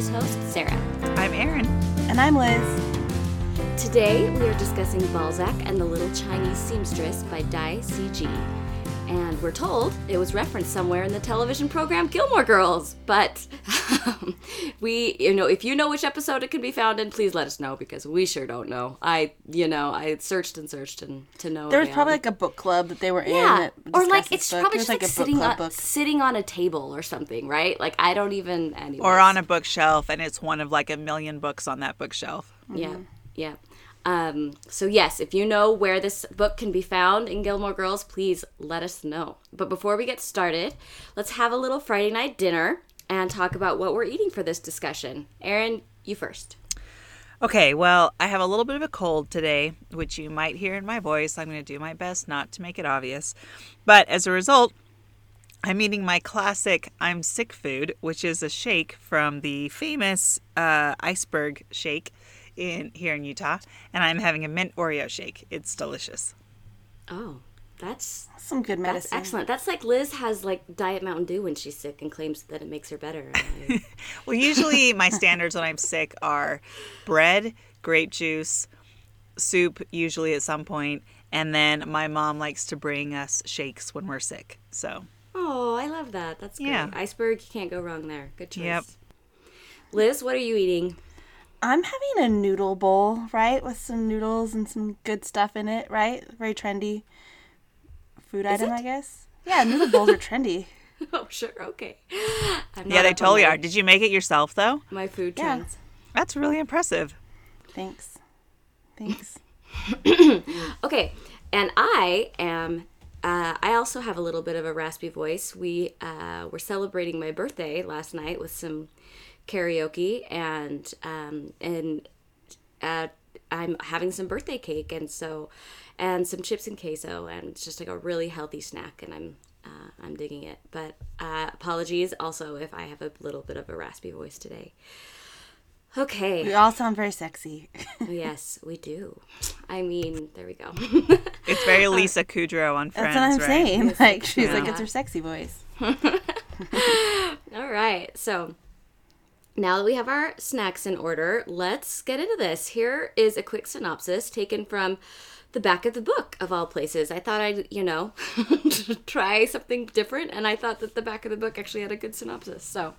today's host, Sarah. I'm Erin. And I'm Liz. Today we are discussing Balzac and the Little Chinese Seamstress by Dai Sijie And we're told it was referenced somewhere in the television program Gilmore Girls. But um, we, you know, if you know which episode it can be found in, please let us know because we sure don't know. I, you know, I searched and searched and to know. There was again. probably like a book club that they were in. yeah, that or like it's book. probably It just like, a book sitting club on book. sitting on a table or something, right? Like I don't even anyway. Or on a bookshelf, and it's one of like a million books on that bookshelf. Yeah, yeah. Um, so yes, if you know where this book can be found in Gilmore Girls, please let us know. But before we get started, let's have a little Friday night dinner and talk about what we're eating for this discussion. Erin, you first. Okay, well, I have a little bit of a cold today, which you might hear in my voice. I'm going to do my best not to make it obvious. But as a result, I'm eating my classic I'm sick food, which is a shake from the famous uh, iceberg shake in here in Utah, and I'm having a mint Oreo shake. It's delicious. Oh, that's Some good that's medicine. excellent. That's like Liz has like Diet Mountain Dew when she's sick and claims that it makes her better. I- Well, usually my standards when I'm sick are bread, grape juice, soup, usually at some point, and then my mom likes to bring us shakes when we're sick. So, oh, I love that. That's great. Yeah. Iceberg, you can't go wrong there. Good choice. Yep. Liz, what are you eating? I'm having a noodle bowl, right, with some noodles and some good stuff in it, right? Very trendy food item, it? I guess. Yeah, noodle bowls are trendy. Oh, sure. Okay. I'm yeah, they totally are. Did you make it yourself though? My food Yeah. trends. That's really impressive. Thanks. Thanks. Okay, and I am. Uh, I also have a little bit of a raspy voice. We uh, were celebrating my birthday last night with some karaoke, and um, and uh, I'm having some birthday cake, and so and some chips and queso, and it's just like a really healthy snack, and I'm. Uh, I'm digging it, but uh, apologies also if I have a little bit of a raspy voice today. Okay. We all sound very sexy. Yes, we do. I mean, there we go. It's very Lisa Kudrow on Friends, That's what I'm right? saying. Like she's like it's her sexy voice. All right. So now that we have our snacks in order, let's get into this. Here is a quick synopsis taken from the back of the book, of all places. I thought I'd, you know, try something different, and I thought that the back of the book actually had a good synopsis. So,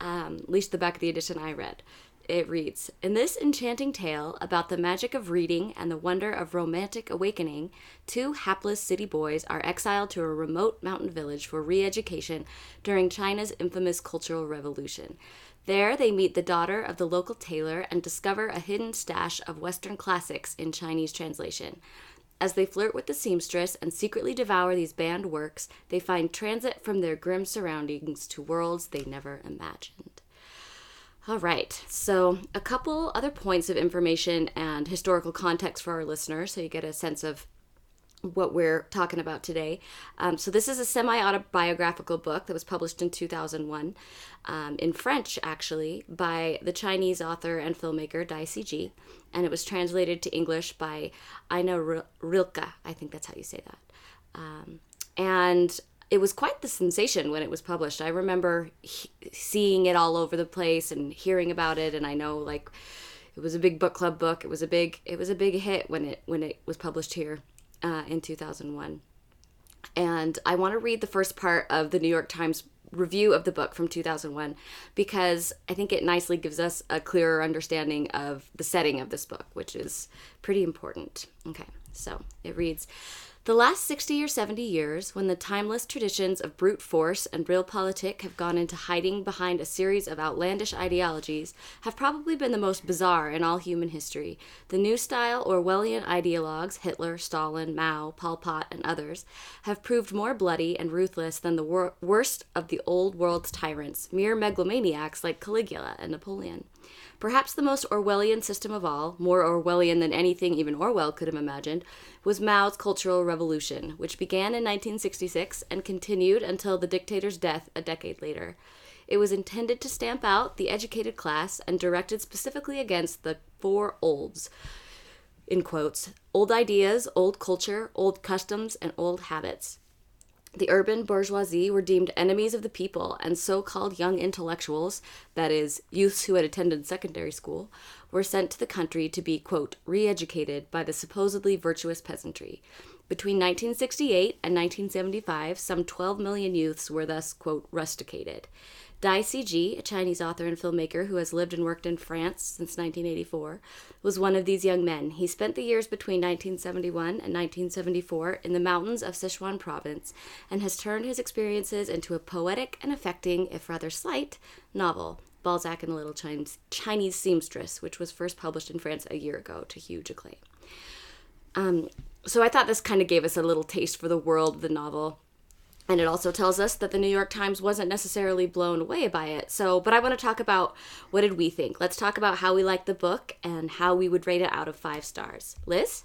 um, at least the back of the edition I read. It reads In this enchanting tale about the magic of reading and the wonder of romantic awakening, two hapless city boys are exiled to a remote mountain village for re education during China's infamous Cultural Revolution. There, they meet the daughter of the local tailor and discover a hidden stash of Western classics in Chinese translation. As they flirt with the seamstress and secretly devour these banned works, they find transit from their grim surroundings to worlds they never imagined. All right, so a couple other points of information and historical context for our listeners so you get a sense of what we're talking about today. Um, so, this is a semi autobiographical book that was published in 2001 um, in French, actually, by the Chinese author and filmmaker Dai Sijie, and it was translated to English by Ina Ri- Rilke. I think that's how you say that. Um, and it was quite the sensation when it was published. I remember he- seeing it all over the place and hearing about it, and I know like it was a big book club book. It was a big it was a big hit when it when it was published here uh, in 2001. And I want to read the first part of the New York Times review of the book from 2001 because I think it nicely gives us a clearer understanding of the setting of this book, which is pretty important. Okay, so it reads The last 60 or 70 years, when the timeless traditions of brute force and real realpolitik have gone into hiding behind a series of outlandish ideologies, have probably been the most bizarre in all human history. The new style Orwellian ideologues, Hitler, Stalin, Mao, Pol Pot, and others, have proved more bloody and ruthless than the wor- worst of the old world's tyrants, mere megalomaniacs like Caligula and Napoleon. Perhaps the most Orwellian system of all, more Orwellian than anything even Orwell could have imagined, was Mao's Cultural Revolution, which began in 1966 and continued until the dictator's death a decade later. It was intended to stamp out the educated class and directed specifically against the four olds in quotes, old ideas, old culture, old customs, and old habits. The urban bourgeoisie were deemed enemies of the people, and so called young intellectuals, that is, youths who had attended secondary school, were sent to the country to be, quote, re educated by the supposedly virtuous peasantry. Between 1968 and 1975, some 12 million youths were thus, quote, rusticated. Dai Sijie, a Chinese author and filmmaker who has lived and worked in France since 1984, was one of these young men. He spent the years between 1971 and 1974 in the mountains of Sichuan province and has turned his experiences into a poetic and affecting, if rather slight, novel, Balzac and the Little Chinese Seamstress, which was first published in France a year ago to huge acclaim. Um, so I thought this kind of gave us a little taste for the world of the novel and it also tells us that the New York Times wasn't necessarily blown away by it. So, but I want to talk about what did we think? Let's talk about how we liked the book and how we would rate it out of 5 stars. Liz?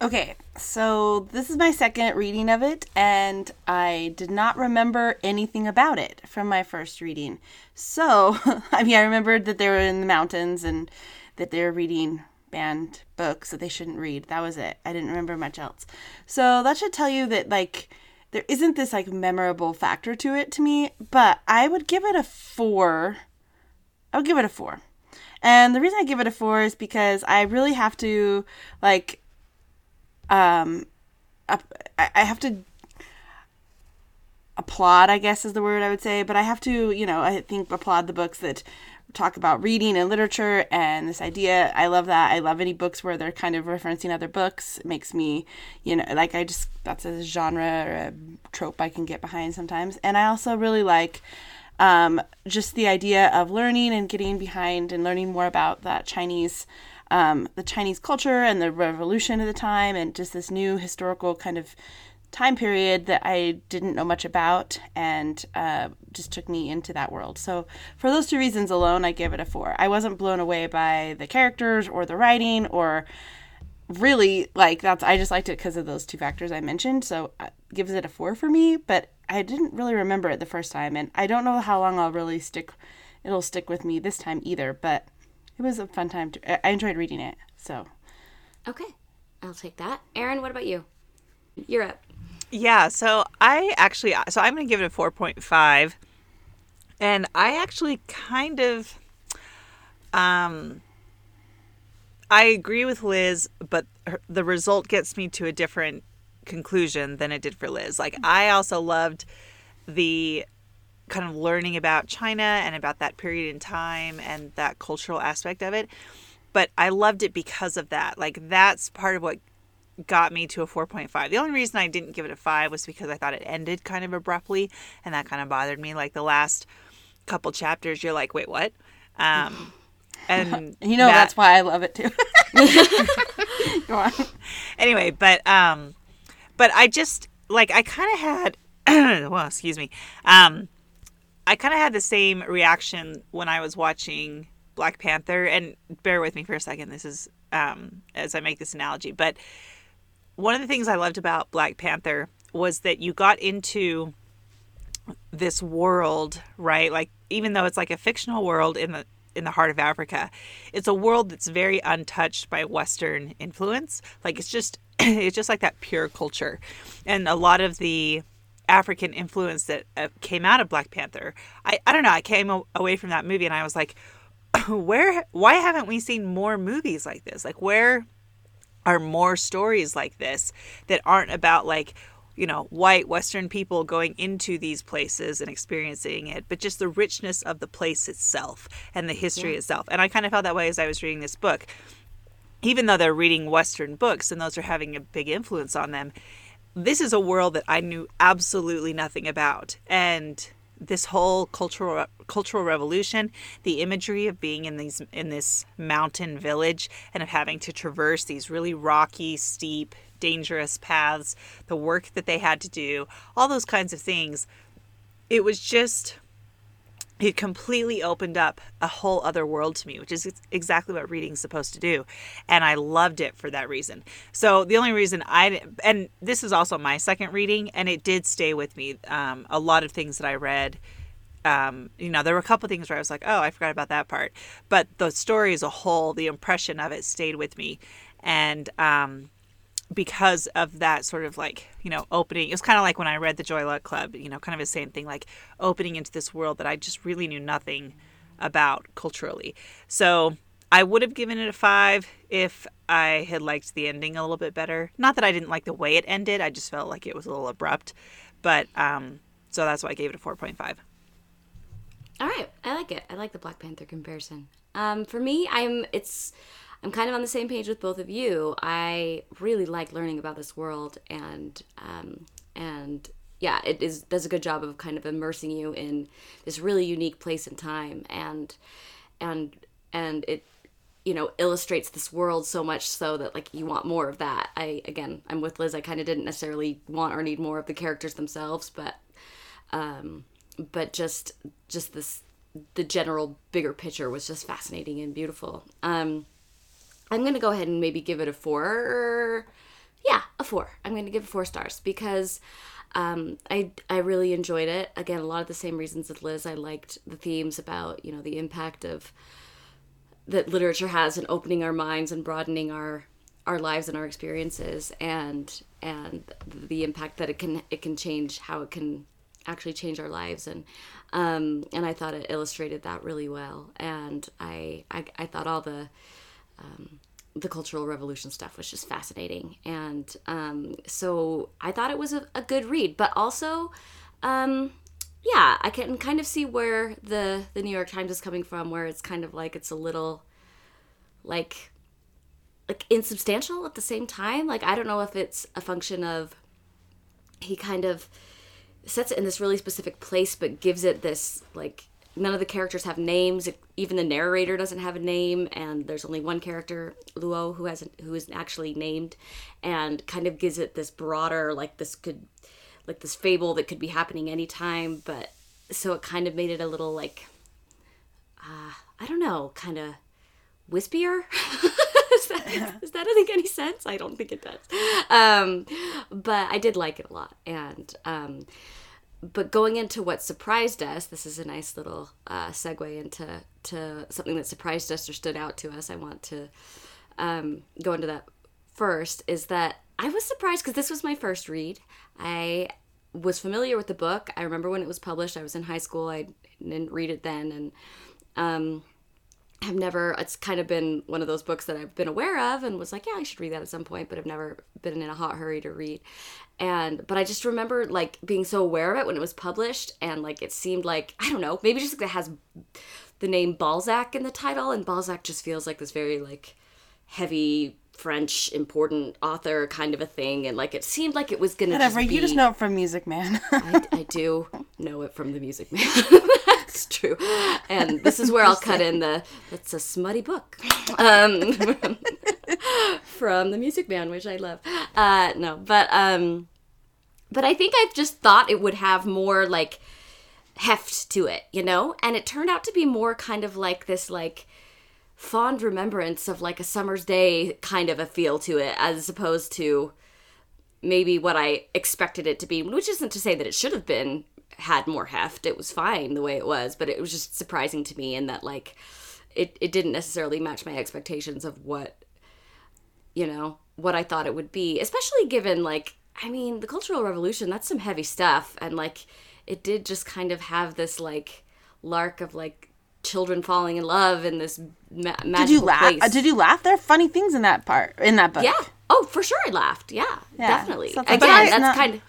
Okay, so this is my second reading of it, and I did not remember anything about it from my first reading. So, I mean, I remembered that they were in the mountains and that they were reading banned books that they shouldn't read. That was it. I didn't remember much else. So, that should tell you that, like, there isn't this like memorable factor to it to me, but I would give it a four. I would give it a four. And the reason I give it a four is because I really have to like um I have to applaud, I guess is the word I would say, but I have to, you know, I think applaud the books that talk about reading and literature and this idea. I love that. I love any books where they're kind of referencing other books. It makes me, you know, like I just, that's a genre or a trope I can get behind sometimes. And I also really like um, just the idea of learning and getting behind and learning more about that Chinese. Um, the Chinese culture and the revolution of the time, and just this new historical kind of time period that I didn't know much about and uh, just took me into that world. So, for those two reasons alone, I give it a four. I wasn't blown away by the characters or the writing or really like that's I just liked it because of those two factors I mentioned. So, uh, gives it a four for me, but I didn't really remember it the first time, and I don't know how long I'll really stick. It'll stick with me this time either, but it was a fun time. To, I enjoyed reading it. So, okay, I'll take that. Erin, what about you? You're up. Yeah, so I actually so I'm going to give it a 4.5 and I actually kind of um I agree with Liz, but her, the result gets me to a different conclusion than it did for Liz. Like I also loved the kind of learning about China and about that period in time and that cultural aspect of it. But I loved it because of that. Like that's part of what got me to a 4.5. The only reason I didn't give it a 5 was because I thought it ended kind of abruptly and that kind of bothered me like the last couple chapters you're like, "Wait, what?" Um and you know that's why I love it too. Go on. Anyway, but um but I just like I kind of had well, excuse me. Um I kind of had the same reaction when I was watching Black Panther and bear with me for a second. This is um as I make this analogy, but one of the things I loved about Black Panther was that you got into this world, right? Like even though it's like a fictional world in the in the heart of Africa, it's a world that's very untouched by Western influence. Like it's just it's just like that pure culture, and a lot of the African influence that uh, came out of Black Panther. I I don't know. I came away from that movie and I was like, where? Why haven't we seen more movies like this? Like where? Are more stories like this that aren't about like you know white western people going into these places and experiencing it but just the richness of the place itself and the history yeah. itself. And i kind of felt that way as i was reading this book. Even though they're reading western books and those are having a big influence on them this is a world that i knew absolutely nothing about. And this whole cultural cultural revolution, the imagery of being in these in this mountain village and of having to traverse these really rocky, steep, dangerous paths, the work that they had to do, all those kinds of things. It was just it completely opened up a whole other world to me, which is exactly what reading's supposed to do. And I loved it for that reason. So the only reason I, and this is also my second reading, and it did stay with me. Um, a lot of things that I read, um, you know, there were a couple things where I was like, oh, I forgot about that part. But the story as a whole, the impression of it stayed with me. and um, because of that sort of like you know opening it was kind of like when i read the joy luck club you know kind of the same thing like opening into this world that i just really knew nothing about culturally so i would have given it a five if i had liked the ending a little bit better not that i didn't like the way it ended i just felt like it was a little abrupt but um so that's why i gave it a 4.5 All right, I like it. I like the Black Panther comparison. Um, for me, I'm it's I'm kind of on the same page with both of you. I really like learning about this world, and um, and yeah, it is does a good job of kind of immersing you in this really unique place and time, and and and it you know illustrates this world so much so that like you want more of that. I again, I'm with Liz. I kind of didn't necessarily want or need more of the characters themselves, but um, but just just this the general bigger picture was just fascinating and beautiful. Um, I'm gonna go ahead and maybe give it a four. Yeah, a four. I'm gonna give it four stars because um, I I really enjoyed it. Again, a lot of the same reasons as Liz. I liked the themes about you know the impact of that literature has in opening our minds and broadening our our lives and our experiences and and the impact that it can it can change how it can actually change our lives and um and I thought it illustrated that really well and I I, I thought all the um the cultural revolution stuff was just fascinating and um so I thought it was a, a good read but also um yeah, I can kind of see where the the New York Times is coming from, where it's kind of like it's a little like like insubstantial at the same time. Like I don't know if it's a function of he kind of sets it in this really specific place, but gives it this like none of the characters have names. Even the narrator doesn't have a name, and there's only one character, Luo, who hasn't who is actually named, and kind of gives it this broader like this could like this fable that could be happening anytime but so it kind of made it a little like uh, i don't know kind of wispier? Is, that, does that make any sense? I don't think it does. Um, but i did like it a lot and um, but going into what surprised us this is a nice little uh, segue into to something that surprised us or stood out to us i want to um, go into that first is that I was surprised because this was my first read. I was familiar with the book. I remember when it was published. I was in high school. I didn't read it then, and um, I've never. It's kind of been one of those books that I've been aware of and was like, yeah, I should read that at some point, but I've never been in a hot hurry to read. And but I just remember like being so aware of it when it was published, and like it seemed like I don't know, maybe just like it has the name Balzac in the title, and Balzac just feels like this very like heavy French important author kind of a thing, and like it seemed like it was gonna. Whatever, just you just know it from Music Man. I, I do know it from the Music Man. That's true. And this is where I'll cut in the it's a smutty book um, from the Music Man, which I love. Uh, no, but um, but I think I just thought it would have more like heft to it, you know, and it turned out to be more kind of like this like fond remembrance of like a summer's day kind of a feel to it as opposed to maybe what I expected it to be, which isn't to say that it should have been had more heft. It was fine the way it was, but it was just surprising to me in that like it, it didn't necessarily match my expectations of what you know, what I thought it would be, especially given like I mean, the Cultural Revolution, that's some heavy stuff and like it did just kind of have this like lark of like children falling in love in this ma- magical did you laugh? place. uh, Did you laugh? There are funny things in that part in that book. Yeah. Oh, for sure, I laughed. Yeah, Yeah. definitely. So Again, that's- I- that's not- kind of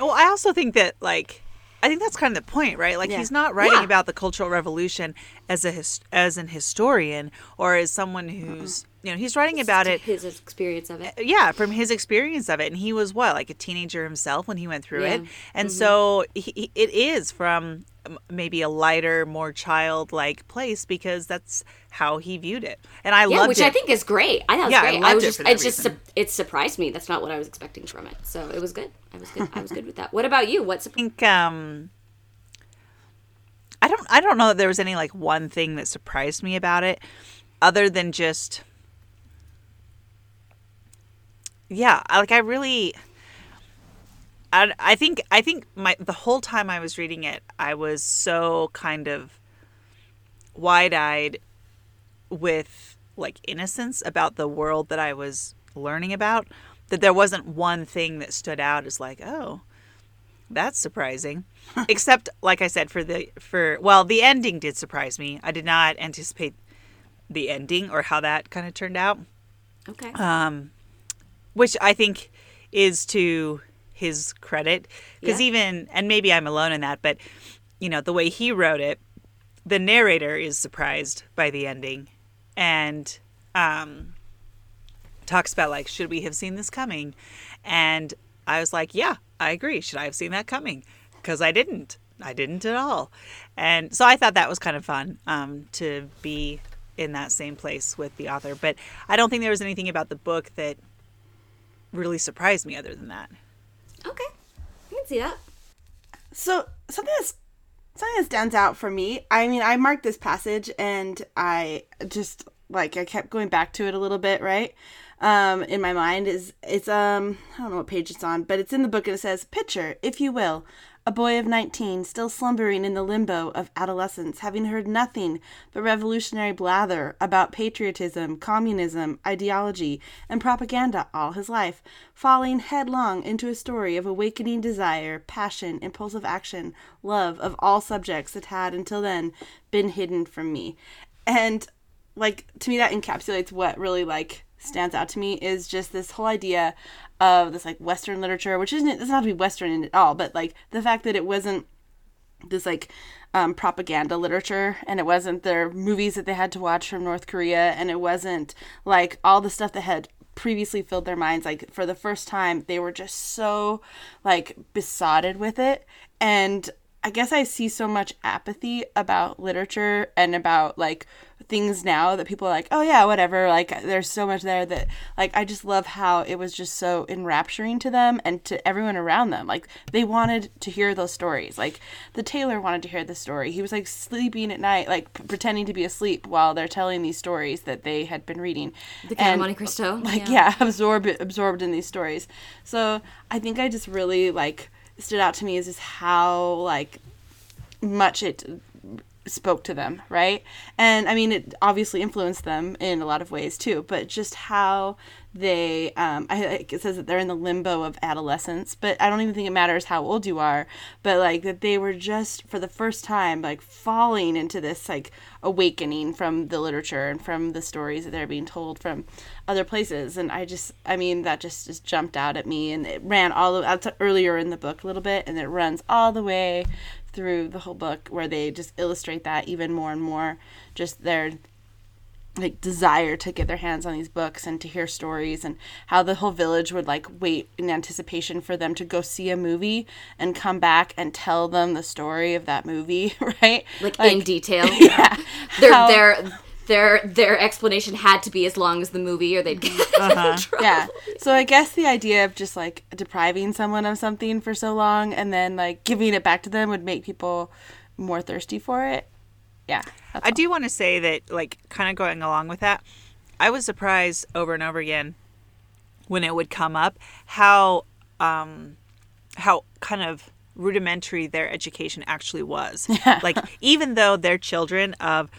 Well, I also think that like I think that's kind of the point, right? Like Yeah. he's not writing Yeah. about the Cultural Revolution as a his, as an historian or as someone who's you know he's writing about it his experience of it. yeah from his experience of it and he was what like a teenager himself when he went through Yeah. it and so he, it is from maybe a lighter more childlike place because that's how he viewed it and i Yeah, loved which it I think is great. I thought it was Yeah, I great. I, loved was it just, it just, su- it surprised me. That's not what I was expecting from it. So it was good. I was good. I was good with that. What about you? What's I think um I don't I don't know that there was any like one thing that surprised me about it other than just yeah, I- like I really I, I think I think my the whole time I was reading it I was so kind of wide-eyed with like innocence about the world that I was learning about that there wasn't one thing that stood out as like, oh, that's surprising. Except like I said for the for well, the ending did surprise me. I did not anticipate the ending or how that kind of turned out, Okay. um, which I think is to his credit because Yeah. even and maybe I'm alone in that, but you know the way he wrote it, the narrator is surprised by the ending, and um, talks about like should we have seen this coming, and I was like, yeah, I agree. Should I have seen that coming? Because I didn't. I didn't at all, and so I thought that was kind of fun um, to be in that same place with the author. But I don't think there was anything about the book that really surprised me other than that. okay. I can see that. So something that's something that stands out for me. I mean, I marked this passage and I just like I kept going back to it a little bit, right? Um, in my mind is it's um I don't know what page it's on, but it's in the book and it says, "Picture, if you will, a boy of 19 still slumbering in the limbo of adolescence, having heard nothing but revolutionary blather about patriotism, communism, ideology, and propaganda all his life, falling headlong into a story of awakening desire, passion, impulsive action, love of all subjects that had until then been hidden from me." And like to me that encapsulates what really like stands out to me is just this whole idea of this like western literature which isn't it doesn't have to be western at all but like the fact that it wasn't this like um, propaganda literature and it wasn't their movies that they had to watch from north korea and it wasn't like all the stuff that had previously filled their minds like for the first time they were just so like besotted with it. And i guess i see so much apathy about literature and about like things now that people are like oh yeah whatever like there's so much there that like i just love how it was just so enrapturing to them and to everyone around them like they wanted to hear those stories like the tailor wanted to hear the story he was like sleeping at night like p- pretending to be asleep while they're telling these stories that they had been reading The Count of Monte Cristo. like yeah, absorbed absorbed in these stories so i think i just really like stood out to me is just how like much it spoke to them right? And i mean it obviously influenced them in a lot of ways too. But just how they um I, it says that they're in the limbo of adolescence but i don't even think it matters how old you are but like that they were just for the first time like falling into this like awakening from the literature and from the stories that they're being told from other places. And i just i mean that just just jumped out at me and it ran all the earlier in the book a little bit and it runs all the way through the whole book where they just illustrate that even more and more just their like desire to get their hands on these books and to hear stories and how the whole village would like wait in anticipation for them to go see a movie and come back and tell them the story of that movie right like, in detail. yeah they're How- their their their explanation had to be as long as the movie, or they'd get in trouble. yeah. So i guess the idea of just like depriving someone of something for so long and then like giving it back to them would make people more thirsty for it. Yeah that's I do want to say that, like, kind of going along with that, I was surprised over and over again when it would come up how, um, how kind of rudimentary their education actually was. Like, even though they're children of,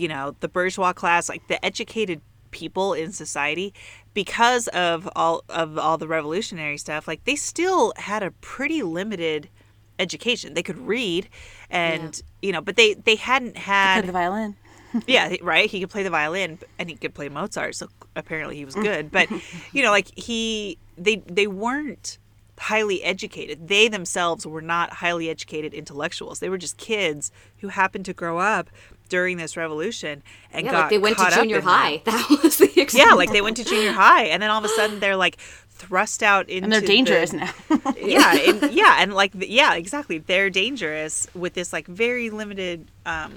you know, the bourgeois class, like the educated people in society, because of all of all the revolutionary stuff, like they still had a pretty limited education. They could read, and you know, but they they hadn't had Play the violin yeah, right. He could play the violin and he could play Mozart, so apparently he was good. But you know, like he, they, they weren't highly educated. They themselves were not highly educated intellectuals. They were just kids who happened to grow up during this revolution and Yeah, got like they went to caught up junior in that. high. That was the Yeah, like they went to junior high, and then all of a sudden they're like thrust out into and they're dangerous the, now yeah and, yeah and like yeah exactly they're dangerous with this like very limited um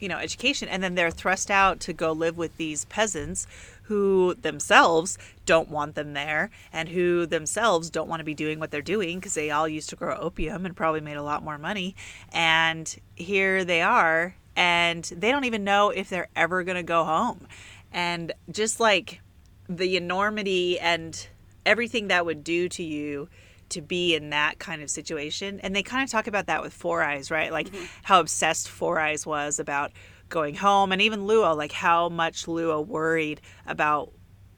you know education and then they're thrust out to go live with these peasants who themselves don't want them there and who themselves don't want to be doing what they're doing because they all used to grow opium and probably made a lot more money and here they are and they don't even know if they're ever going to go home and just like the enormity and everything that would do to you to be in that kind of situation. And they kind of talk about that with Four Eyes, right? Like mm-hmm. how obsessed Four Eyes was about going home and even Luo like how much Luo worried about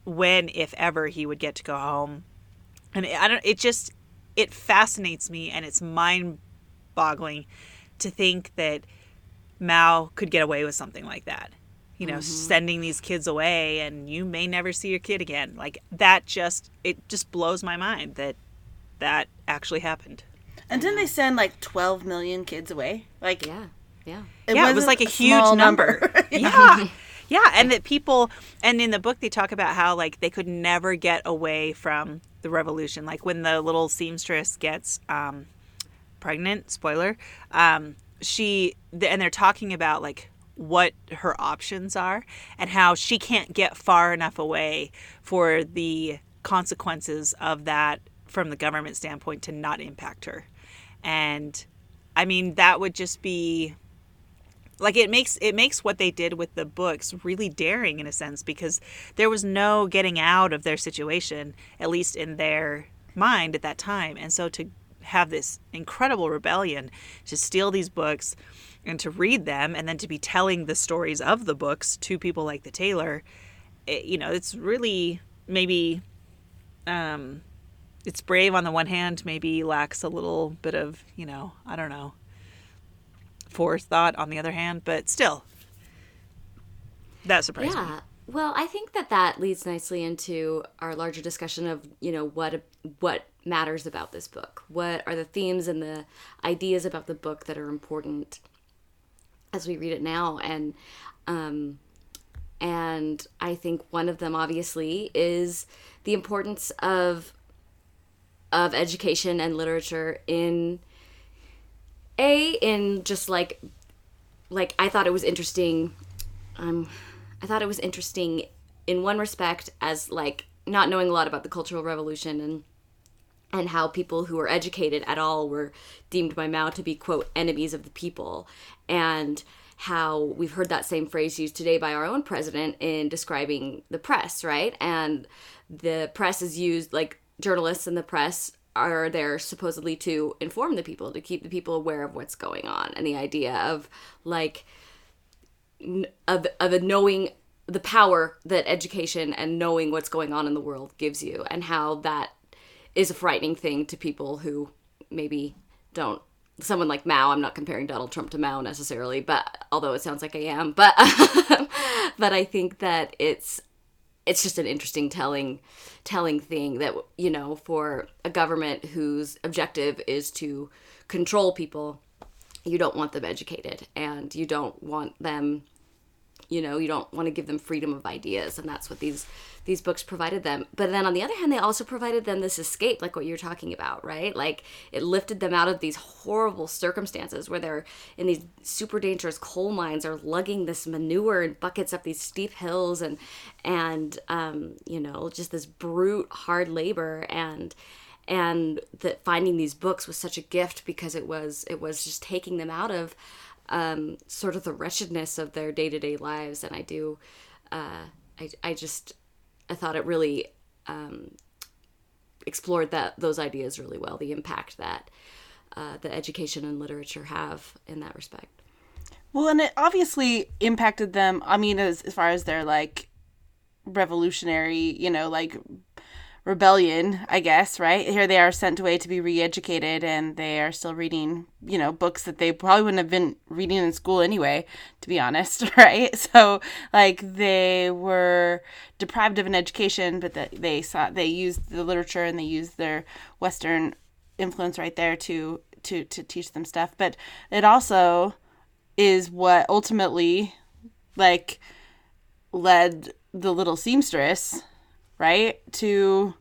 when if ever he would get to go home and it, I don't it just it fascinates me and it's mind boggling to think that Mao could get away with something like that you know sending these kids away and you may never see your kid again like that just it just blows my mind that that actually happened And didn't they send like 12 million kids away? Like, Yeah. Yeah. yeah, it was like a, small huge number. yeah. Yeah, and that people and in the book they talk about how like they could never get away from the revolution. Like when the little seamstress gets um pregnant, spoiler, um she and they're talking about like what her options are and how she can't get far enough away for the consequences of that from the government standpoint to not impact her. And I mean that would just be like it makes it makes what they did with the books really daring in a sense because there was no getting out of their situation at least in their mind at that time and so to have this incredible rebellion to steal these books and to read them and then to be telling the stories of the books to people like the tailor it, you know it's really maybe um it's brave on the one hand maybe lacks a little bit of you know i don't know forethought on the other hand, but still, that surprised me. Well, I think that that leads nicely into our larger discussion of, you know, what what matters about this book. What are the themes and the ideas about the book that are important as we read it now and um and I think one of them obviously is the importance of of education and literature in a in just like like I thought it was interesting um I thought it was interesting in one respect as like not knowing a lot about the cultural revolution and and how people who were educated at all were deemed by Mao to be quote enemies of the people and how we've heard that same phrase used today by our own president in describing the press right? And the press is used like journalists and the press are there supposedly to inform the people to keep the people aware of what's going on and the idea of like of of a knowing the power that education and knowing what's going on in the world gives you and how that is a frightening thing to people who maybe don't someone like Mao I'm not comparing Donald Trump to Mao necessarily but although it sounds like I am but but I think that it's it's just an interesting telling telling thing that you know for a government whose objective is to control people you don't want them educated and you don't want them you know you don't want to give them freedom of ideas and that's what these these books provided them. But then on the other hand they also provided them this escape like what you're talking about right? Like it lifted them out of these horrible circumstances where they're in these super dangerous coal mines or lugging this manure in buckets up these steep hills and and um, you know just this brute hard labor and and that finding these books was such a gift because it was it was just taking them out of um, sort of the wretchedness of their day to day lives. And I do, uh, I, I just, I thought it really um, explored that those ideas really well. The impact that uh, the education and literature have in that respect. Well, and it obviously impacted them. I mean, as, as far as their like revolutionary, you know, like rebellion, I guess, right? Here they are sent away to be re educated and they are still reading, you know, books that they probably wouldn't have been reading in school anyway, to be honest, right? So, like, they were deprived of an education, but that they saw, they used the literature and they used their Western influence right there to, to, to teach them stuff. But it also is what ultimately, like, led the little seamstress right to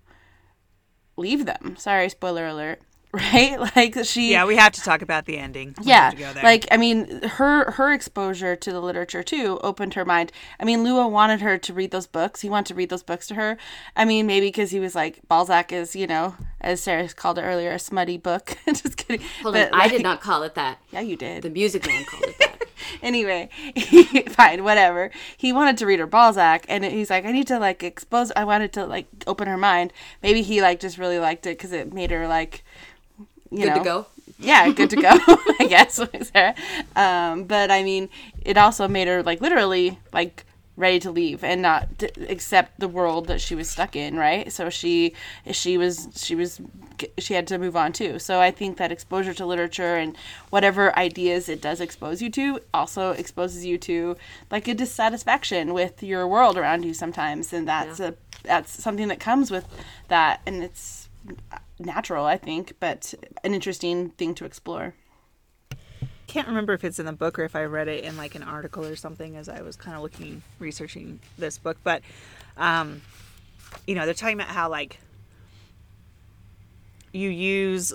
leave them sorry spoiler alert right like she Yeah, we have to talk about the ending. We yeah have to go there. like i mean her her exposure to the literature too opened her mind i mean Luo wanted her to read those books he wanted to read those books to her i mean maybe because he was like balzac is you know as sarah called it earlier a smutty book just kidding Hold But, on, I did not call it that. yeah you did The music man called it that. anyway, fine, whatever. He wanted to read her Balzac, and he's like, I need to like expose. I wanted to like open her mind. Maybe he like just really liked it because it made her like, you Good know, to go. yeah, good to go, I guess, Sarah. Um, but I mean, it also made her like literally like ready to leave and not to accept the world that she was stuck in, right? So she she was she was she had to move on too. So I think that exposure to literature and whatever ideas it does expose you to also exposes you to like a dissatisfaction with your world around you sometimes, and that's yeah. a that's something that comes with that, and it's natural, I think, but an interesting thing to explore can't remember if it's in the book or if I read it in like an article or something as I was kind of looking researching this book, but um, you know, they're talking about how like you use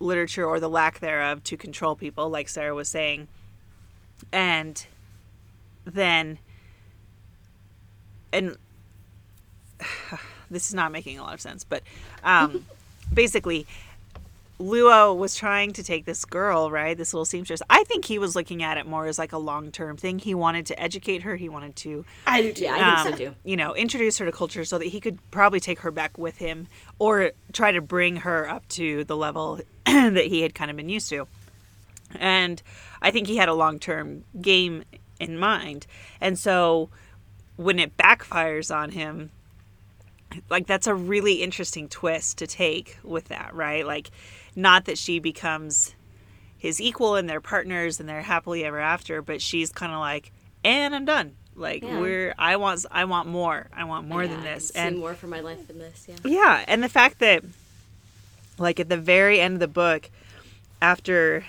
literature or the lack thereof to control people, like Sarah was saying, and then and this is not making a lot of sense, but um, basically Luo was trying to take this girl, right? This little seamstress. I think he was looking at it more as like a long term thing. He wanted to educate her. He wanted to, I do, yeah, I think so um, too. You know, introduce her to culture so that he could probably take her back with him, or try to bring her up to the level that he had kind of been used to. And I think he had a long term game in mind. And so when it backfires on him, like that's a really interesting twist to take with that, right? Like not that she becomes his equal and they're partners and they're happily ever after, but she's kind of like, and I'm done. Like yeah. we're, I want, I want more. I want more yeah, than this, and more for my life than this. Yeah. Yeah, and the fact that, like at the very end of the book, after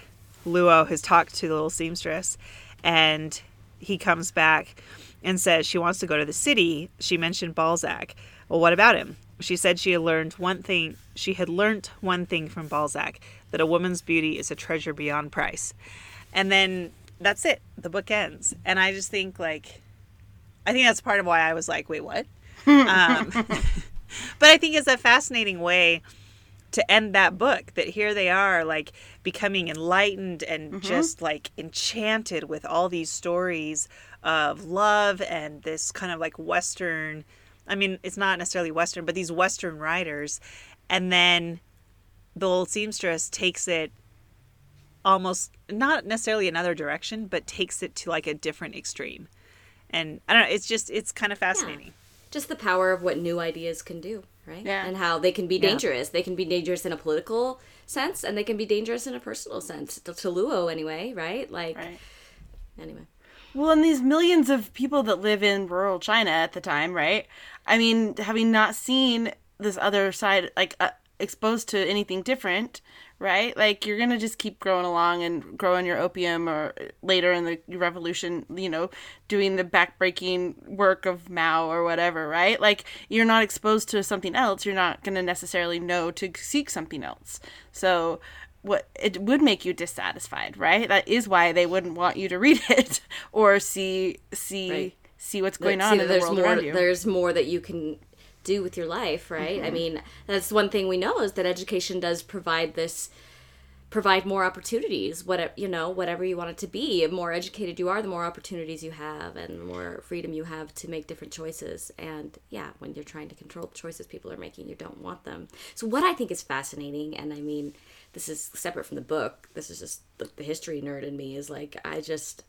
Luo has talked to the little seamstress, and he comes back and says she wants to go to the city. She mentioned Balzac. Well, what about him? She said she had learned one thing. She had learned one thing from Balzac that a woman's beauty is a treasure beyond price. And then that's it. The book ends, and I just think like, I think that's part of why I was like, wait, what? um, but I think it's a fascinating way to end that book that here they are like becoming enlightened and mm-hmm. just like enchanted with all these stories of love and this kind of like western I mean, it's not necessarily Western, but these Western writers. And then the old seamstress takes it almost not necessarily another direction, but takes it to like a different extreme. And I don't know, it's just it's kind of fascinating. Yeah. Just the power of what new ideas can do, right? Yeah. And how they can be dangerous. Yeah. They can be dangerous in a political sense and they can be dangerous in a personal sense. To, to Luo anyway, right? Like right. anyway. Well, and these millions of people that live in rural China at the time, right? I mean, having not seen this other side, like uh, exposed to anything different, right? Like you're gonna just keep growing along and growing your opium, or later in the revolution, you know, doing the backbreaking work of Mao or whatever, right? Like you're not exposed to something else, you're not gonna necessarily know to seek something else. So what it would make you dissatisfied, right? That is why they wouldn't want you to read it or see see right. see what's going on in the world more, around you. There's more that you can do with your life, right? Mm-hmm. I mean, that's one thing we know is that education does provide this provide more opportunities whatever you know whatever you want it to be the more educated you are the more opportunities you have and the more freedom you have to make different choices and yeah when you're trying to control the choices people are making you don't want them so what i think is fascinating and i mean this is separate from the book. This is just the, the history nerd in me is like I just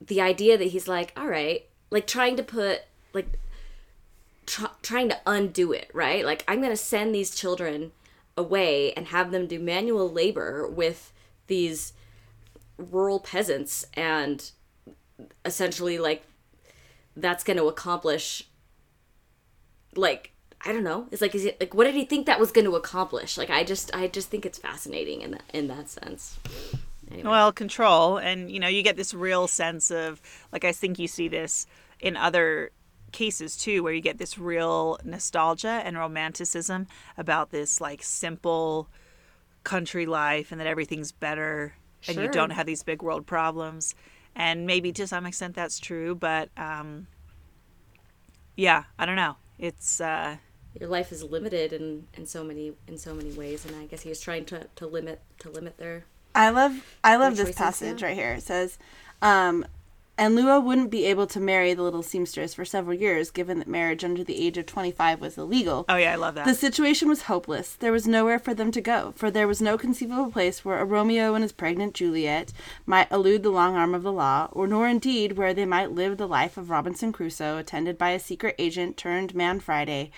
the idea that he's like, all right, like trying to put like tr- trying to undo it, right? Like I'm going to send these children away and have them do manual labor with these rural peasants and essentially like that's going to accomplish like I don't know. It's like, is it like, what did he think that was going to accomplish? Like, I just, I just think it's fascinating in that, in that sense. Anyway. Well, control, and you know, you get this real sense of, like, I think you see this in other cases too, where you get this real nostalgia and romanticism about this like simple country life, and that everything's better, and you don't have these big world problems. And maybe to some extent that's true, but um, yeah, I don't know. It's uh, your life is limited in, in so many in so many ways and i guess he was trying to, to limit to limit their i love i love this passage yeah. right here it says um, and Luo wouldn't be able to marry the little seamstress for several years, given that marriage under the age of 25 was illegal. Oh yeah, I love that. The situation was hopeless. There was nowhere for them to go, for there was no conceivable place where a Romeo and his pregnant Juliet might elude the long arm of the law, or nor indeed where they might live the life of Robinson Crusoe, attended by a secret agent turned Man Friday.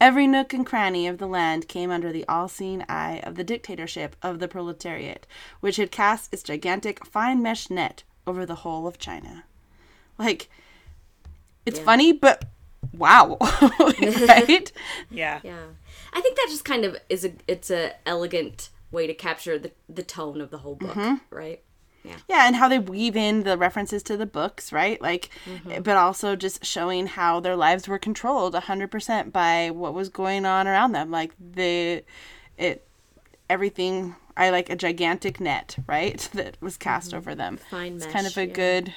Every nook and cranny of the land came under the all seeing eye of the dictatorship of the proletariat, which had cast its gigantic fine mesh net over the whole of China. Like, it's funny, but wow, right? yeah. Yeah. I think that just kind of is a it's a elegant way to capture the the tone of the whole book, mm-hmm. right? Yeah. Yeah, and how they weave in the references to the books, right? Like, mm-hmm. but also just showing how their lives were controlled 100% by what was going on around them. Like, the, it, everything, I like a gigantic net, right? That was cast mm-hmm. over them. Fine It's mesh, kind of a yeah. good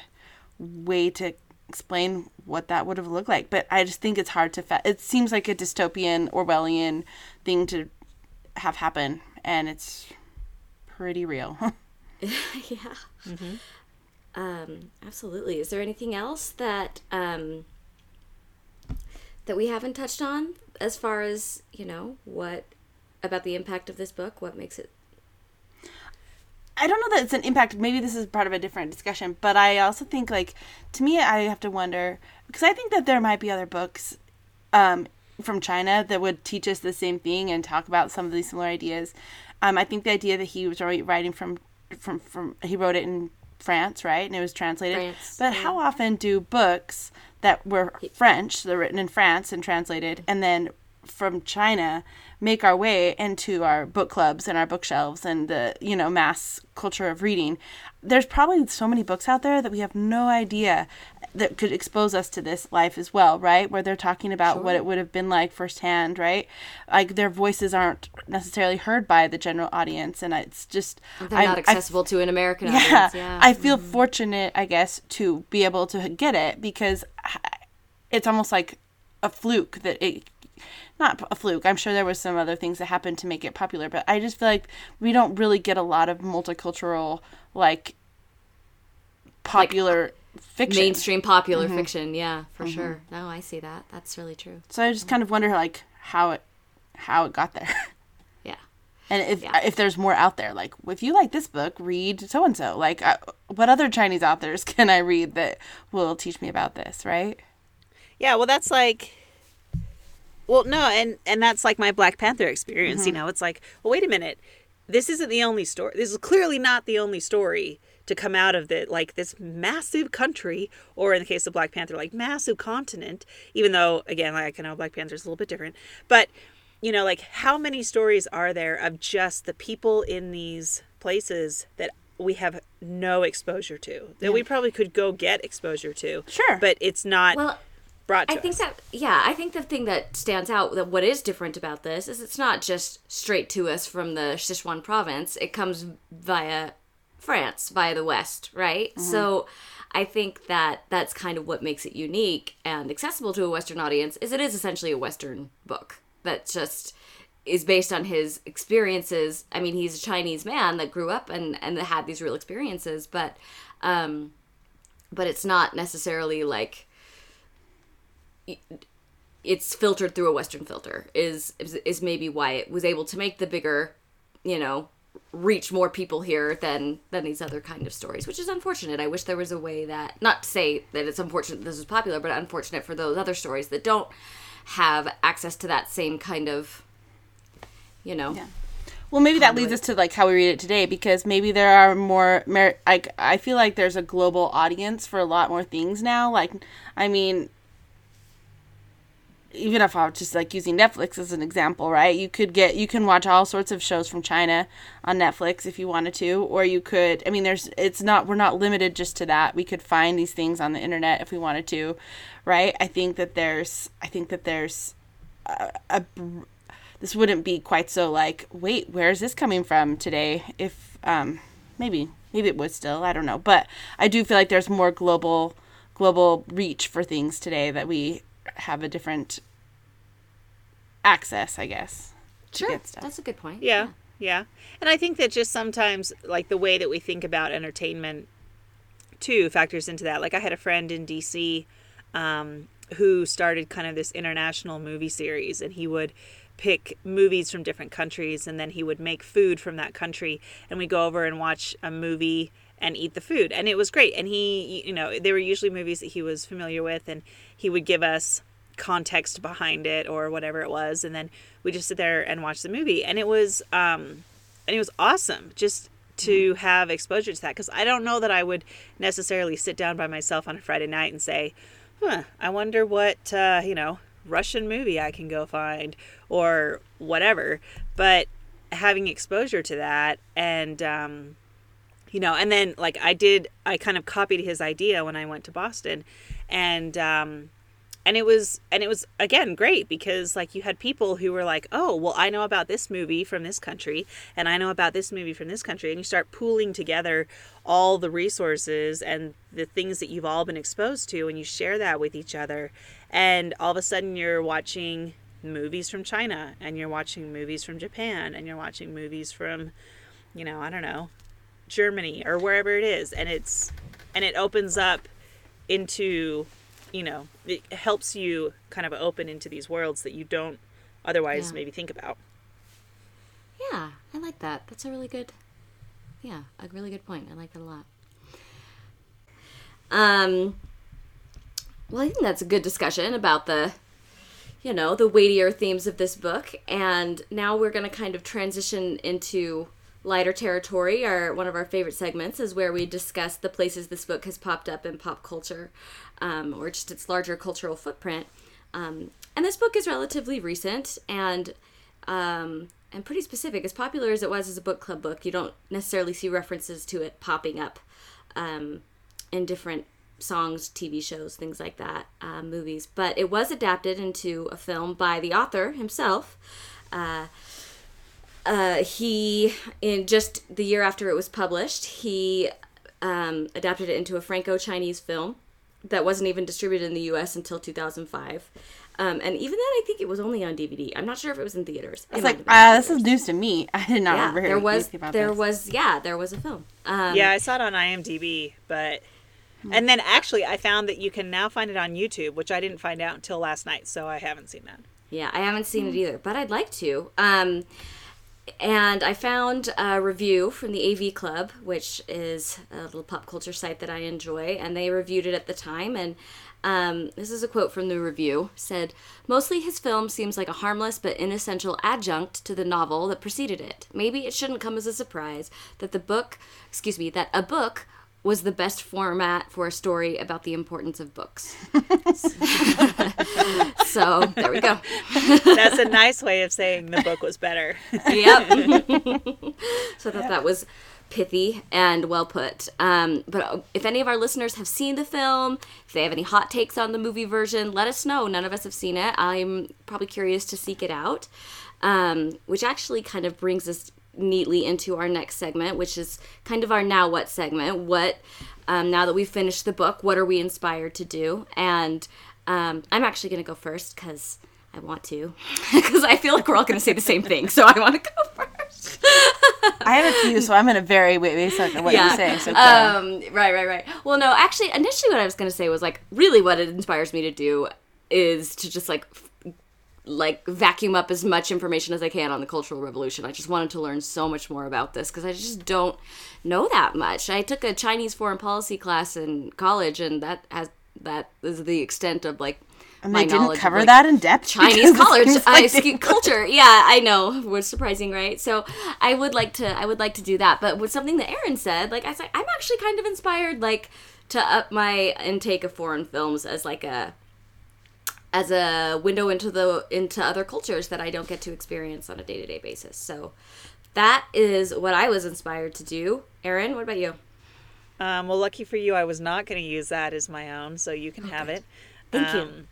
way to explain what that would have looked like. But I just think it's hard to, fa- it seems like a dystopian, Orwellian thing to have happen. And it's pretty real. yeah. Um, absolutely. Is there anything else that um, that we haven't touched on as far as you know what about the impact of this book? What makes it? I don't know that it's an impact. Maybe this is part of a different discussion, but I also think like to me, I have to wonder because I think that there might be other books um, from China that would teach us the same thing and talk about some of these similar ideas. Um, I think the idea that he was already writing from from from he wrote it in France, right, and it was translated. France, but how often do books that were French, they're written in France and translated, mm-hmm. and then from China make our way into our book clubs and our bookshelves and the you know mass culture of reading? There's probably so many books out there that we have no idea that could expose us to this life as well right where they're talking about what it would have been like firsthand right like their voices aren't necessarily heard by the general audience and it's just They're I'm- not I accessible to an American yeah, audience. Yeah. I feel mm-hmm. fortunate, I guess, to be able to get it because it's almost like a fluke that it. Not a fluke. I'm sure there was some other things that happened to make it popular, but I just feel like we don't really get a lot of multicultural, like, popular fiction. mainstream popular mm-hmm. fiction. Yeah, for mm-hmm. sure. No, I see that. That's really true. So I just kind of wonder, like, how it, how it got there. Yeah. And if Yeah. if there's more out there, like if you like this book, read so and so. Like, uh, what other Chinese authors can I read that will teach me about this? Right? Yeah, well, that's like, well, no, and and that's like my Black Panther experience. You mm-hmm. know, it's like, well, wait a minute, this isn't the only story. This is clearly not the only story to come out of the like this massive country, or in the case of Black Panther, like massive continent. Even though, again, like I know Black Panther is a little bit different, but you know, like how many stories are there of just the people in these places that we have no exposure to that we probably could go get exposure to Sure. but it's not Well, brought to I think us. that yeah, I think the thing that stands out that what is different about this is it's not just straight to us from the Sichuan province. It comes via France, via the West, right? So I think that that's kind of what makes it unique and accessible to a Western audience. Is it is essentially a Western book that just is based on his experiences. I mean, he's a Chinese man that grew up and and had these real experiences, but um, but it's not necessarily like it's filtered through a western filter is, is is maybe why it was able to make the bigger you know reach more people here than than these other kind of stories which is unfortunate i wish there was a way that not to say that it's unfortunate this is popular but unfortunate for those other stories that don't have access to that same kind of you know Yeah. Well, maybe that leads us to like how we read it today because maybe there are more. Like I feel like there's a global audience for a lot more things now. Like, I mean, even if I was just like using Netflix as an example, right? You could get you can watch all sorts of shows from China on Netflix if you wanted to, or you could. I mean, there's it's not we're not limited just to that. We could find these things on the internet if we wanted to, right? I think that there's I think that there's a, a this wouldn't be quite so like wait where is this coming from today if um maybe maybe it would still i don't know but i do feel like there's more global global reach for things today that we have a different access i guess to sure get stuff. that's a good point Yeah, yeah. And I think that just sometimes, like the way that we think about entertainment too factors into that. Like I had a friend in DC um, who started kind of this international movie series, and he would pick movies from different countries, and then he would make food from that country, and we go over and watch a movie and eat the food, and it was great. And he, you know, there were usually movies that he was familiar with, and he would give us context behind it or whatever it was, and then we just sit there and watch the movie, and it was, um, and it was awesome. Just to have exposure to that because I don't know that I would necessarily sit down by myself on a Friday night and say, huh, I wonder what, uh, you know, Russian movie I can go find or whatever. But having exposure to that and, um, you know, and then like I did, I kind of copied his idea when I went to Boston and, um, and it was and it was again great because like you had people who were like oh well i know about this movie from this country and i know about this movie from this country and you start pooling together all the resources and the things that you've all been exposed to and you share that with each other and all of a sudden you're watching movies from china and you're watching movies from japan and you're watching movies from you know i don't know germany or wherever it is and it's and it opens up into you know, it helps you kind of open into these worlds that you don't otherwise Yeah. maybe think about. Yeah, I like that. That's a really good, yeah, a really good point. I like that a lot. Um, well, I think that's a good discussion about the, you know, the weightier themes of this book. And now we're going to kind of transition into lighter territory. Our one of our favorite segments is where we discuss the places this book has popped up in pop culture, um, or just its larger cultural footprint. Um, and this book is relatively recent and um, and pretty specific. As popular as it was as a book club book, you don't necessarily see references to it popping up um, in different songs, TV shows, things like that, uh, movies. But it was adapted into a film by the author himself. Uh, uh, he, in just the year after it was published, he um, adapted it into a Franco-Chinese film that wasn't even distributed in the U.S. until 2005. Um, and even then, I think it was only on DVD. I'm not sure if it was in theaters. It's might like have been uh, this is news to me. I did not yeah. remember There was about there this. was yeah there was a film. Um, yeah, I saw it on IMDb, but and then actually I found that you can now find it on YouTube, which I didn't find out until last night, so I haven't seen that. Yeah, I haven't seen it either, but I'd like to. Um, and I found a review from the AV Club, which is a little pop culture site that I enjoy, and they reviewed it at the time. And um, this is a quote from the review: "said mostly his film seems like a harmless but inessential adjunct to the novel that preceded it. Maybe it shouldn't come as a surprise that the book, excuse me, that a book." Was the best format for a story about the importance of books. so there we go. That's a nice way of saying the book was better. yep. so I thought that was pithy and well put. Um, but if any of our listeners have seen the film, if they have any hot takes on the movie version, let us know. None of us have seen it. I'm probably curious to seek it out. Um, which actually kind of brings us neatly into our next segment, which is kind of our now what segment. What, um, now that we've finished the book, what are we inspired to do? And um, I'm actually going to go first because I want to, because I feel like we're all going to say the same thing. So I want to go first. I have a few, so I'm gonna vary wait, based on what you're saying. So. Um, right, right, right. Well, no, actually, initially, what I was going to say was like, really, what it inspires me to do is to just like, like vacuum up as much information as I can on the Cultural Revolution. I just wanted to learn so much more about this because I just don't know that much. I took a Chinese foreign policy class in college, and that has that is the extent of like. and my they didn't knowledge of, cover like, that in depth. Chinese college, uh, like they- culture. Yeah, I know. Was surprising, right? So I would like to, I would like to do that. But with something that Erin said, like I said, I'm actually kind of inspired, like to up my intake of foreign films as like a, as a window into the into other cultures that I don't get to experience on a day to day basis. So that is what I was inspired to do. Erin, what about you? Um, well, lucky for you, I was not going to use that as my own, so you can have it. Thank you. Um,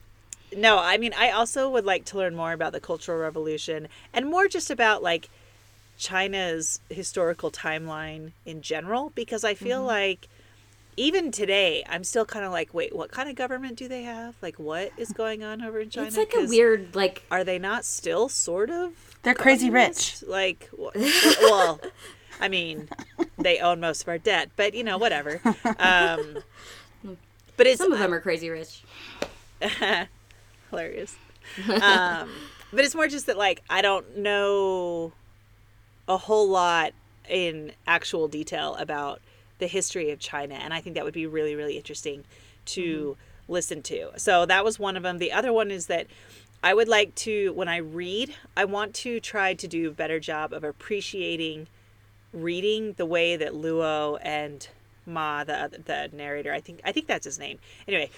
No, I mean, I also would like to learn more about the Cultural Revolution and more just about like China's historical timeline in general, because I feel Mm-hmm. like even today, I'm still kind of like, wait, what kind of government do they have? Like, what is going on over in China? It's like a weird, like Are they not still sort of? They're crazy communist? Like, wh- well, I mean, they own most of our debt. But you know, whatever. Um, but it's Some of them are crazy rich. hilarious. Um, but it's more just that like I don't know a whole lot in actual detail about the history of China, and I think that would be really really interesting to listen to. So that was one of them. The other one is that I would like to when I read, I want to try to do a better job of appreciating reading the way that Luo and Ma, the the narrator, I think I think that's his name. Anyway,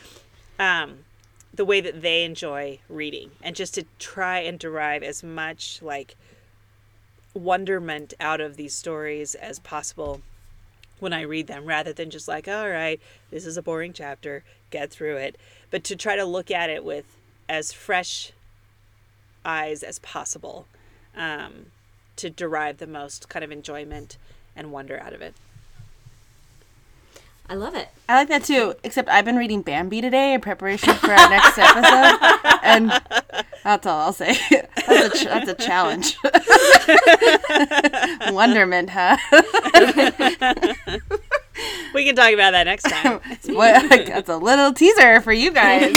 um, the way that they enjoy reading, and just to try and derive as much like wonderment out of these stories as possible when I read them, rather than just like, all right, this is a boring chapter, get through it, but to try to look at it with as fresh eyes as possible. Um, to derive the most kind of enjoyment and wonder out of it. I love it. I like that too. Except I've been reading Bambi today in preparation for our next episode, and that's all I'll say. That's a, ch- that's a challenge. Wonderment, huh? We can talk about that next time. Well, that's a little teaser for you guys.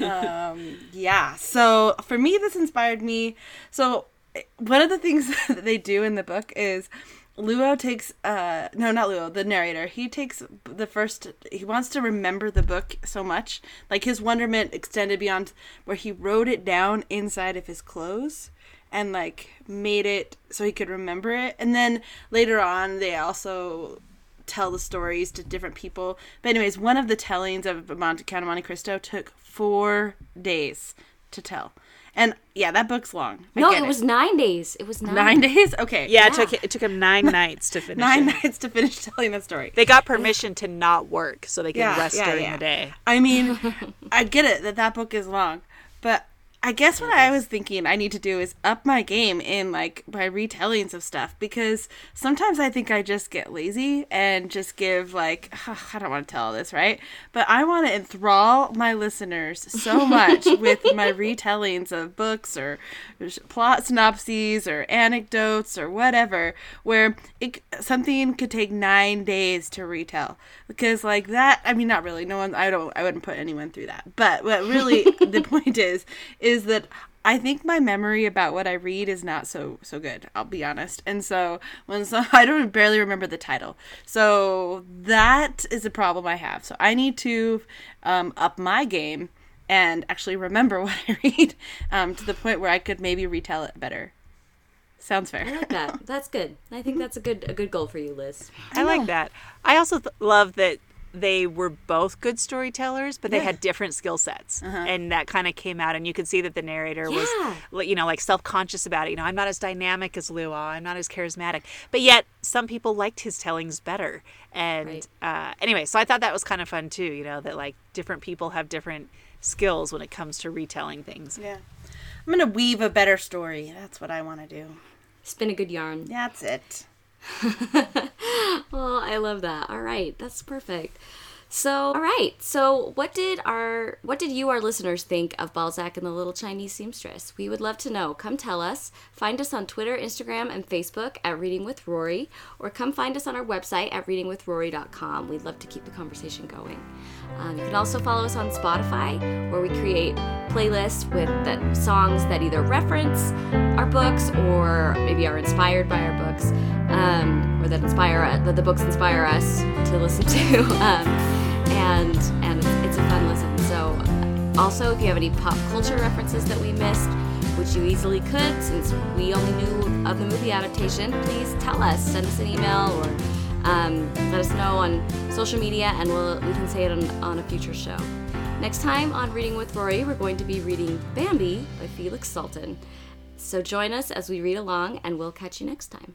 um, yeah. So for me, this inspired me. So one of the things that they do in the book is Luo takes uh no not Luo the narrator. He takes the first he wants to remember the book so much. Like his wonderment extended beyond where he wrote it down inside of his clothes and like made it so he could remember it. And then later on they also tell the stories to different people. But anyways one of the tellings of Monte Count of Monte Cristo took four days to tell and yeah that book's long I No, get it was nine days. It was nine. nine days okay Yeah, it took it took him nine nights to finish nine it. nights to finish telling the story. They got permission to not work so they could Yeah, rest yeah, during yeah. the day. I mean, I get it that that book is long, but I guess what I was thinking I need to do is up my game in like my retellings of stuff because sometimes I think I just get lazy and just give like I don't want to tell this right, but I want to enthrall my listeners so much with my retellings of books or plot synopses or anecdotes or whatever where it something could take 9 days to retell. Because like that I mean not really no one I don't I wouldn't put anyone through that. But what really the point is is that I think my memory about what I read is not so so good. I'll be honest. And so when so I don't barely remember the title. So that is a problem I have. So I need to um, up my game and actually remember what I read um, to the point where I could maybe retell it better. Sounds fair. I fair. like that. That's good. I think that's a good a good goal for you, Liz. I like that. I also th- love that they were both good storytellers, but they had different skill sets, and that kind of came out. And you could see that the narrator was, Yeah. li- you know, like self-conscious about it. You know, I'm not as dynamic as Luo. I'm not as charismatic, but yet some people liked his tellings better. And Right. uh, anyway, so I thought that was kind of fun too. You know, that like different people have different skills when it comes to retelling things. Yeah. I'm going to weave a better story. That's what I want to do. Spin a good yarn. That's it. Oh, I love that. All right, that's perfect. So, all right. So, what did our what did you our listeners think of Balzac and the Little Chinese Seamstress? We would love to know. Come tell us. Find us on Twitter, Instagram, and Facebook at Reading with Rory, or come find us on our website at readingwithrory.com. We'd love to keep the conversation going. Um, you can also follow us on Spotify, where we create playlists with the songs that either reference our books or maybe are inspired by our books, um, or that inspire that the books inspire us to listen to. Um, and and it's, a fun listen. So, also, if you have any pop culture references that we missed, which you easily could, since we only knew of the movie adaptation, please tell us. Send us an email or um, let us know on social media, and we'll we can say it on, on a future show. Next time on Reading with Rory, we're going to be reading Bambi by Felix Salten. So join us as we read along, and we'll catch you next time.